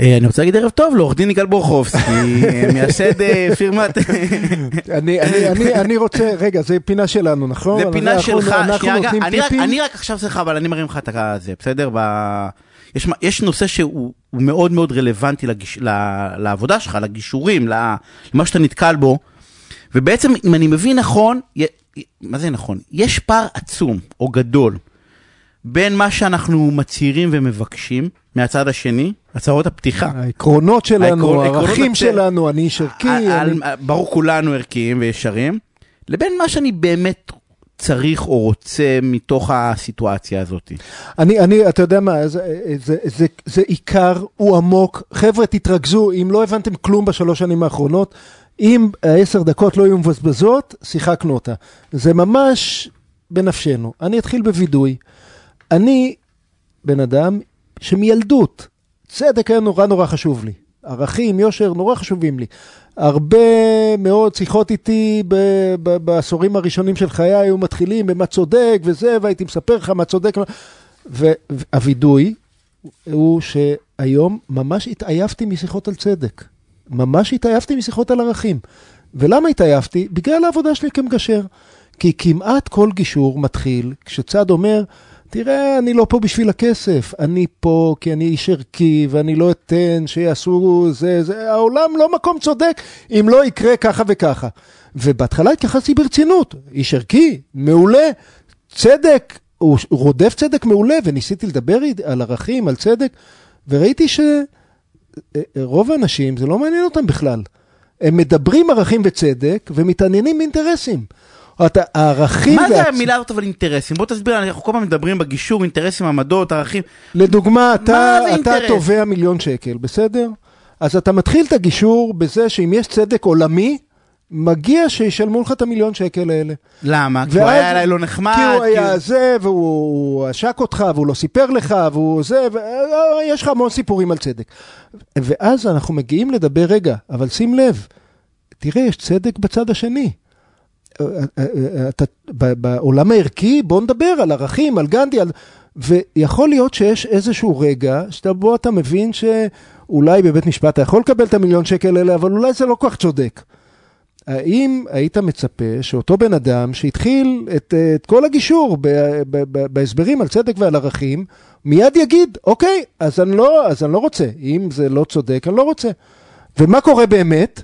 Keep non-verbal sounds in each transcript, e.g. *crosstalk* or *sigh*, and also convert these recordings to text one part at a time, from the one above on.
אה, אני רוצה להגיד ערב טוב לעורך דין יגאל בורחובסקי, *laughs* אה, מייסד אה, פירמת... *laughs* אני, רוצה, רגע, זה פינה שלנו, נכון? זה פינה שלך, שנייה, אני רק- עכשיו סליחה, אבל אני מרים לך את הזה, בסדר? יש נושא שהוא הוא מאוד מאוד רלוונטי לגיש- ל- לעבודה שלך, לגישורים, למה שאתה נתקל בו, ובעצם, אם אני מבין נכון, י- מה זה נכון? יש פער עצום, או גדול, בין מה שאנחנו מצהירים ומבקשים, מהצד השני, הצהרות הפתיחה. העקרונות שלנו, הערכים שלנו, אני איש ערכי. ברור כולנו ערכיים וישרים, לבין מה שאני באמת צריך או רוצה מתוך הסיטואציה הזאת. אני, אני, אתה יודע מה, זה, זה, זה, זה עיקר, הוא עמוק. חבר'ה, תתרכזו, אם לא הבנתם כלום בשלוש שנים האחרונות, אם העשר דקות לא יהיו מבזבזות, שיחקנו אותה. זה ממש בנפשנו. אני אתחיל בווידוי. אני בן אדם שמילדות, צדק היה נורא נורא חשוב לי. ערכים, יושר, נורא חשובים לי. הרבה מאוד שיחות איתי ב- ב- בעשורים הראשונים של חיי היו מתחילים במה צודק וזה, והייתי מספר לך מה צודק. והווידוי הוא שהיום ממש התעייפתי משיחות על צדק. ממש התעייפתי משיחות על ערכים. ולמה התעייפתי? בגלל העבודה שלי כמגשר. כי כמעט כל גישור מתחיל כשצד אומר, תראה, אני לא פה בשביל הכסף, אני פה כי אני איש ערכי ואני לא אתן שיעשו זה, זה, העולם לא מקום צודק אם לא יקרה ככה וככה. ובהתחלה התייחסתי ברצינות, איש ערכי, מעולה, צדק, הוא רודף צדק מעולה, וניסיתי לדבר על ערכים, על צדק, וראיתי שרוב האנשים, זה לא מעניין אותם בכלל. הם מדברים ערכים וצדק ומתעניינים באינטרסים. הערכים... מה זה המילה הזאת אבל אינטרסים? בוא תסביר, אנחנו כל פעם מדברים בגישור, אינטרסים, עמדות, ערכים. לדוגמה, אתה? תובע מיליון שקל, בסדר? אז אתה מתחיל את הגישור בזה שאם יש צדק עולמי, מגיע שישלמו לך את המיליון שקל האלה. למה? כי הוא היה אליי לא נחמד. כי הוא כי היה זה, והוא הוא עשק אותך, והוא לא סיפר לך, והוא זה, ויש לך המון סיפורים על צדק. ואז אנחנו מגיעים לדבר, רגע, אבל שים לב, תראה, יש צדק בצד השני. אתה, בעולם הערכי, בוא נדבר על ערכים, על גנדי, על... ויכול להיות שיש איזשהו רגע שבו אתה מבין שאולי בבית משפט אתה יכול לקבל את המיליון שקל האלה, אבל אולי זה לא כל כך צודק. האם היית מצפה שאותו בן אדם שהתחיל את, את כל הגישור ב, ב, ב, בהסברים על צדק ועל ערכים, מיד יגיד, אוקיי, אז אני, לא, אז אני לא רוצה. אם זה לא צודק, אני לא רוצה. ומה קורה באמת?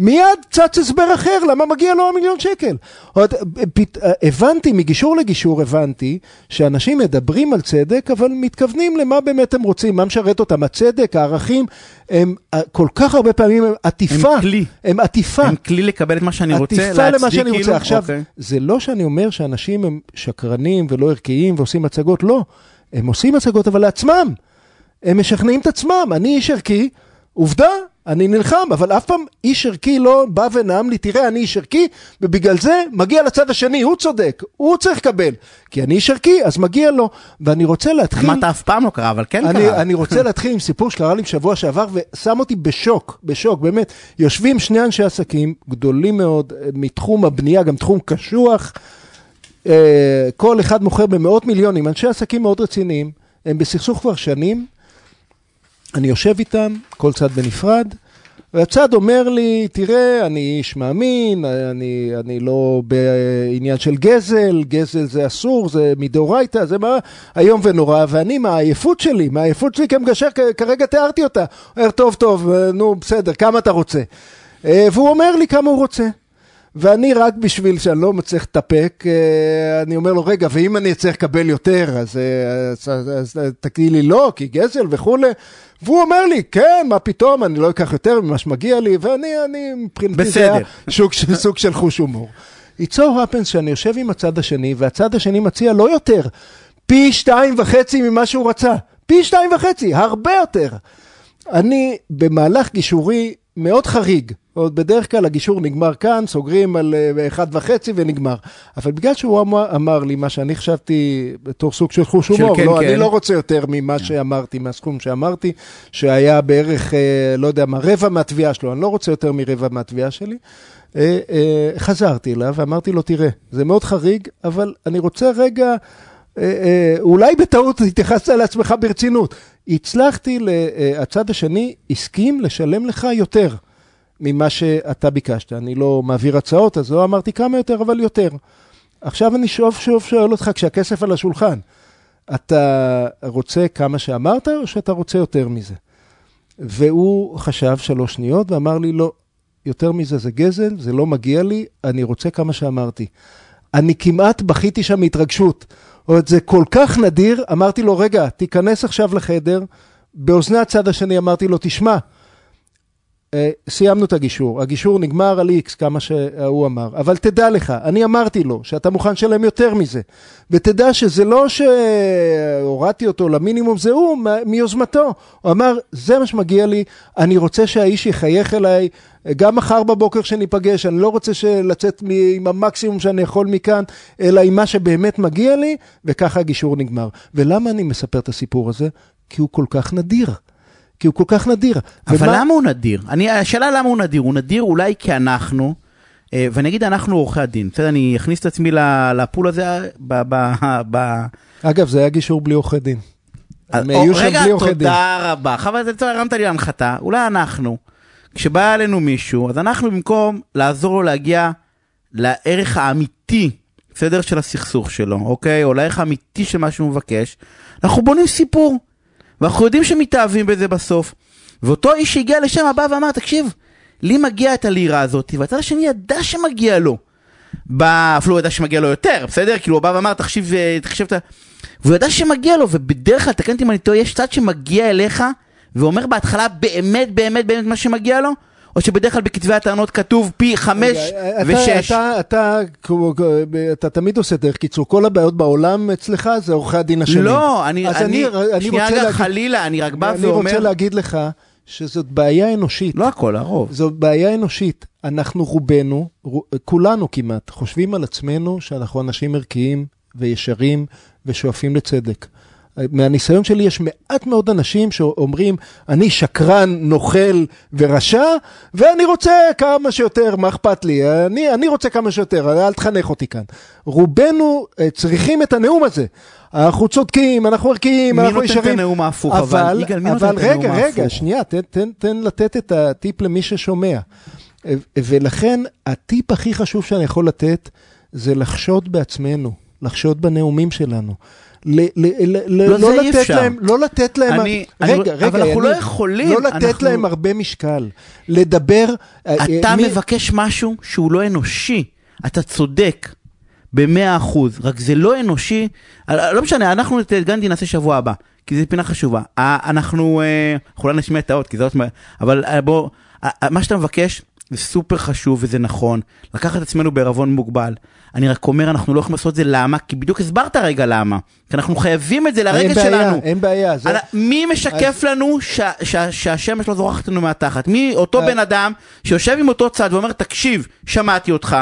מיד צץ הסבר אחר, למה מגיע לו המיליון שקל. עוד, פת, הבנתי, מגישור לגישור הבנתי, שאנשים מדברים על צדק, אבל מתכוונים למה באמת הם רוצים, מה משרת אותם. הצדק, הערכים, הם אה, כל כך הרבה פעמים הם עטיפה. הם כלי. הם עטיפה. הם כלי לקבל את מה שאני רוצה, עטיפה למה להצדיק שאני רוצה. כאילו, עכשיו, אוקיי. זה לא שאני אומר שאנשים הם שקרנים ולא ערכיים ועושים הצגות, לא. הם עושים הצגות, אבל לעצמם. הם משכנעים את עצמם. אני איש ערכי, עובדה, אני נלחם, אבל אף פעם איש ערכי לא בא ונאם לי, תראה, אני איש ערכי, ובגלל זה מגיע לצד השני, הוא צודק, הוא צריך לקבל. כי אני איש ערכי, אז מגיע לו. ואני רוצה להתחיל... אמרת אף פעם לא קרה, אבל כן אני, קרה. אני רוצה *laughs* להתחיל עם סיפור שקרה לי בשבוע שעבר ושם אותי בשוק, בשוק, באמת. יושבים שני אנשי עסקים גדולים מאוד מתחום הבנייה, גם תחום קשוח. אה, כל אחד מוכר במאות מיליונים, אנשי עסקים מאוד רציניים, הם בסכסוך כבר שנים. אני יושב איתם, כל צד בנפרד, והצד אומר לי, תראה, אני איש מאמין, אני, אני לא בעניין של גזל, גזל זה אסור, זה מדאורייתא, זה מה איום ונורא, ואני מהעייפות שלי, מהעייפות שלי כמגשר, כרגע תיארתי אותה. אומר, טוב, טוב, אה, נו, בסדר, כמה אתה רוצה? אה, והוא אומר לי כמה הוא רוצה. ואני רק בשביל שאני לא מצליח להתאפק, אה, אני אומר לו, רגע, ואם אני אצטרך לקבל יותר, אז, אה, אז, אז, אז תגידי לי לא, כי גזל וכולי. והוא אומר לי, כן, מה פתאום, אני לא אקח יותר ממה שמגיע לי, ואני, אני, מבחינתי זה בסדר. היה שוק, של- סוג של חוש הומור. It's so happens שאני יושב עם הצד השני, והצד השני מציע לא יותר, פי שתיים וחצי ממה שהוא רצה. פי שתיים וחצי, הרבה יותר. אני במהלך גישורי מאוד חריג. עוד בדרך כלל הגישור נגמר כאן, סוגרים על אה, אחד וחצי ונגמר. אבל בגלל שהוא אמר, אמר לי מה שאני חשבתי בתור סוג של חוש הומור, כן, לא, כן. אני לא רוצה יותר ממה שאמרתי, מהסכום שאמרתי, שהיה בערך, אה, לא יודע מה, רבע מהתביעה שלו, אני לא רוצה יותר מרבע מהתביעה שלי. אה, חזרתי אליו ואמרתי לו, תראה, זה מאוד חריג, אבל אני רוצה רגע, אולי בטעות התייחסת לעצמך ברצינות. הצלחתי, אה, הצד השני הסכים לשלם לך יותר ממה שאתה ביקשת. אני לא מעביר הצעות, אז לא אמרתי כמה יותר, אבל יותר. עכשיו אני שוב שוב שואל אותך, כשהכסף על השולחן, אתה רוצה כמה שאמרת, או שאתה רוצה יותר מזה? והוא חשב שלוש שניות ואמר לי, לא, יותר מזה זה גזל, זה לא מגיע לי, אני רוצה כמה שאמרתי. אני כמעט בכיתי שם מהתרגשות. או זה כל כך נדיר, אמרתי לו, רגע, תיכנס עכשיו לחדר. באוזני הצד השני אמרתי לו, תשמע, סיימנו את הגישור, הגישור נגמר על איקס, כמה שהוא אמר, אבל תדע לך, אני אמרתי לו שאתה מוכן לשלם יותר מזה, ותדע שזה לא שהורדתי אותו למינימום, זה הוא מיוזמתו. הוא אמר, זה מה שמגיע לי, אני רוצה שהאיש יחייך אליי, גם מחר בבוקר שניפגש, אני לא רוצה לצאת עם המקסימום שאני יכול מכאן, אלא עם מה שבאמת מגיע לי, וככה הגישור נגמר. ולמה אני מספר את הסיפור הזה? כי הוא כל כך נדיר. כי הוא כל כך נדיר. אבל ומה... למה הוא נדיר? אני, השאלה למה הוא נדיר, הוא נדיר אולי כי אנחנו, אה, ואני אגיד אנחנו עורכי הדין, בסדר, אני אכניס את עצמי לפול הזה ב... ב, ב אגב, זה היה גישור בלי עורכי דין. הם היו שם בלי עורכי דין. רגע, תודה רבה. חבל, זה טוב, הרמת לי להנחתה. אולי אנחנו, כשבא אלינו מישהו, אז אנחנו במקום לעזור לו להגיע לערך האמיתי, בסדר, של הסכסוך שלו, אוקיי? או לערך האמיתי של מה שהוא מבקש, אנחנו בונים סיפור. ואנחנו יודעים שמתאהבים בזה בסוף. ואותו איש שהגיע לשם בא ואמר, תקשיב, לי מגיע את הלירה הזאת, והצד השני ידע שמגיע לו. אפילו הוא ידע שמגיע לו יותר, בסדר? כאילו הוא בא ואמר, תחשיב, תחשב את ה... והוא ידע שמגיע לו, ובדרך כלל, תקן אותי אם אני טועה, יש צד שמגיע אליך, ואומר בהתחלה באמת באמת באמת מה שמגיע לו, או שבדרך כלל בכתבי הטענות כתוב פי חמש ושש? אתה, אתה, אתה, אתה תמיד עושה דרך קיצור, כל הבעיות בעולם אצלך זה עורכי הדין השונים. לא, אני, אני, אני שנייה רגע להגיד, חלילה, אני רק בא אני ואומר... אני רוצה להגיד לך שזאת בעיה אנושית. לא הכל, הרוב. זאת בעיה אנושית. אנחנו רובנו, כולנו כמעט, חושבים על עצמנו שאנחנו אנשים ערכיים וישרים ושואפים לצדק. מהניסיון שלי יש מעט מאוד אנשים שאומרים, אני שקרן, נוכל ורשע, ואני רוצה כמה שיותר, מה אכפת לי? אני, אני רוצה כמה שיותר, אל תחנך אותי כאן. רובנו אה, צריכים את הנאום הזה. אנחנו צודקים, אנחנו ערכיים, אנחנו ישרים. מי נותן את הנאום ההפוך? אבל, אבל, יגאל, מי הנאום ההפוך? רגע, רגע, שנייה, תן, תן, תן לתת את הטיפ למי ששומע. אה, ולכן, הטיפ הכי חשוב שאני יכול לתת, זה לחשוד בעצמנו, לחשוד בנאומים שלנו. ל, ל, ל, לא, לא, לתת. להם, לא לתת להם, אני, רגע, אני, רגע, אבל אנחנו אני, לא יכולים, לא לתת אנחנו... להם הרבה משקל, לדבר. אה, אתה מי... מבקש משהו שהוא לא אנושי, אתה צודק. במאה אחוז, רק זה לא אנושי, אה, לא משנה, אנחנו את גנדי נעשה שבוע הבא, כי זו פינה חשובה. אה, אנחנו, אנחנו לא נשמיע את האות, כי זה עוד, אבל בוא, מה שאתה מבקש זה סופר חשוב וזה נכון, לקחת את עצמנו בערבון מוגבל. אני רק אומר, אנחנו לא יכולים לעשות את זה למה? כי בדיוק הסברת רגע למה. כי אנחנו חייבים את זה לרגע שלנו. אין בעיה, אין בעיה. זה... מי משקף אז... לנו שהשמש לא זורחת לנו מהתחת? מי אותו בן אדם שיושב עם אותו צד ואומר, תקשיב, שמעתי אותך,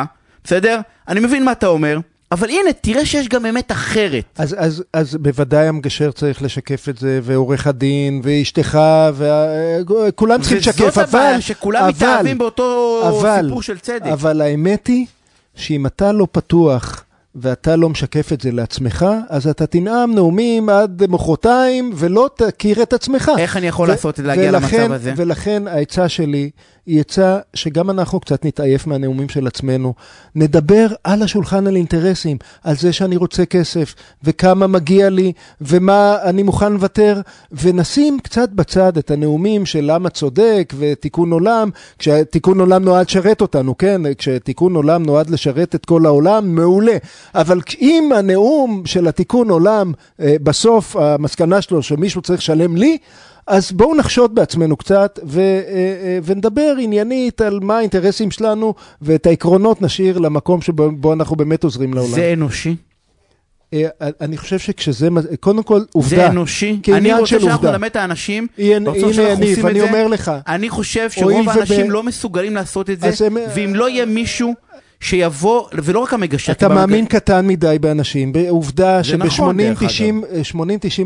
בסדר? אני מבין מה אתה אומר. אבל הנה, תראה שיש גם אמת אחרת. אז, אז, אז בוודאי המגשר צריך לשקף את זה, ועורך הדין, ואשתך, וכולם צריכים לשקף, אבל... וזאת הבעיה, שכולם אבל, מתאהבים באותו אבל, סיפור של צדק. אבל האמת היא, שאם אתה לא פתוח ואתה לא משקף את זה לעצמך, אז אתה תנאם נאומים עד מחרתיים ולא תכיר את עצמך. איך אני יכול לעשות את זה, להגיע ולכן, למצב הזה? ולכן העצה שלי עצה שגם אנחנו קצת נתעייף מהנאומים של עצמנו. נדבר על השולחן על אינטרסים, על זה שאני רוצה כסף, וכמה מגיע לי, ומה אני מוכן לוותר, ונשים קצת בצד את הנאומים של למה צודק ותיקון עולם, כשתיקון עולם נועד לשרת אותנו, כן? כשתיקון עולם נועד לשרת את כל העולם, מעולה. אבל אם הנאום של התיקון עולם, אה, בסוף המסקנה שלו שמישהו צריך לשלם לי, אז בואו נחשוד בעצמנו קצת ו, אה, אה, ונדבר עניינית על מה האינטרסים שלנו ואת העקרונות נשאיר למקום שבו אנחנו באמת עוזרים לעולם. זה אנושי? אני חושב שכשזה, קודם כל, עובדה. זה אנושי? אני רוצה שאנחנו נלמד את האנשים, הנה יניב, אני אומר לך. אני חושב שרוב האנשים לא מסוגלים לעשות את זה, ואם לא יהיה מישהו שיבוא, ולא רק המגשר. אתה מאמין קטן מדי באנשים, בעובדה זה נכון, דרך שב-80-90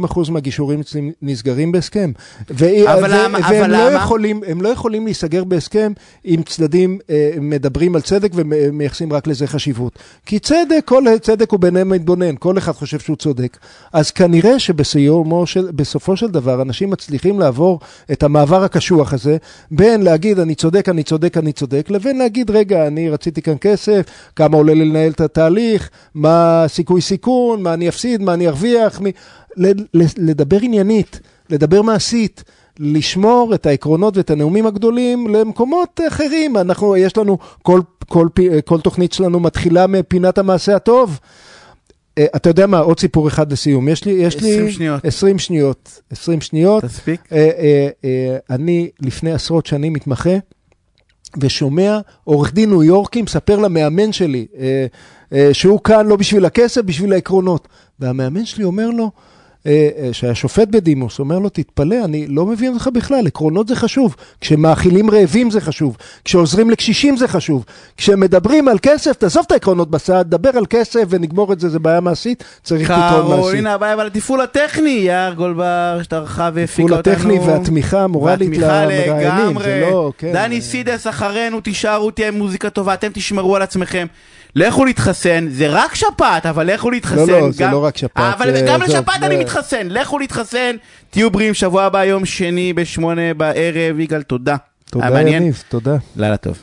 אחוז מהגישורים אצלי נסגרים בהסכם. ו- אבל ו- למה- והם אבל לא למה? יכולים, הם לא יכולים להיסגר בהסכם אם צדדים אה, מדברים על צדק ומייחסים רק לזה חשיבות. כי צדק, כל צדק הוא ביניהם מתבונן, כל אחד חושב שהוא צודק. אז כנראה שבסיומו של, בסופו של דבר, אנשים מצליחים לעבור את המעבר הקשוח הזה, בין להגיד אני צודק, אני צודק, אני צודק, לבין להגיד רגע, אני רציתי כאן כסף, כמה עולה לי לנהל את התהליך, מה הסיכוי סיכון, מה אני אפסיד, מה אני ארוויח, ל- לדבר עניינית, לדבר מעשית. לשמור את העקרונות ואת הנאומים הגדולים למקומות אחרים. אנחנו, יש לנו, כל, כל, כל תוכנית שלנו מתחילה מפינת המעשה הטוב. אה, אתה יודע מה, עוד סיפור אחד לסיום. יש לי, יש לי... 20 שניות. 20 שניות. 20 שניות. תספיק. אה, אה, אני לפני עשרות שנים מתמחה, ושומע עורך דין ניו יורקי מספר למאמן שלי, אה, אה, שהוא כאן לא בשביל הכסף, בשביל העקרונות. והמאמן שלי אומר לו, אה, אה, שהיה שופט בדימוס, אומר לו, תתפלא, אני לא מבין אותך בכלל, עקרונות זה חשוב. כשמאכילים רעבים זה חשוב, כשעוזרים לקשישים זה חשוב, כשמדברים על כסף, תעזוב את העקרונות בצד, דבר על כסף ונגמור את זה, זה בעיה מעשית, צריך פתרון מעשי. קרולינה הבעיה, אבל התפעול הטכני, יער גולדבר, שטרחה והפיקה אותנו. הטכני והתמיכה המורלית למראיינים. זה לא, כן. דני סידס אחרינו, תישארו, תהיה מוזיקה טובה, אתם תשמרו על עצמכם. לכו להתחסן, זה רק שפעת, אבל לכו להתחסן. לא, לא, זה גם- לא רק שפעת, אבל זה- גם זה- לשפעת זה- אני מתחסן, לכו להתחסן, תהיו בריאים, שבוע הבא, יום שני בשמונה בערב, יגאל, תודה. תודה. יניב, תודה. לילה טוב.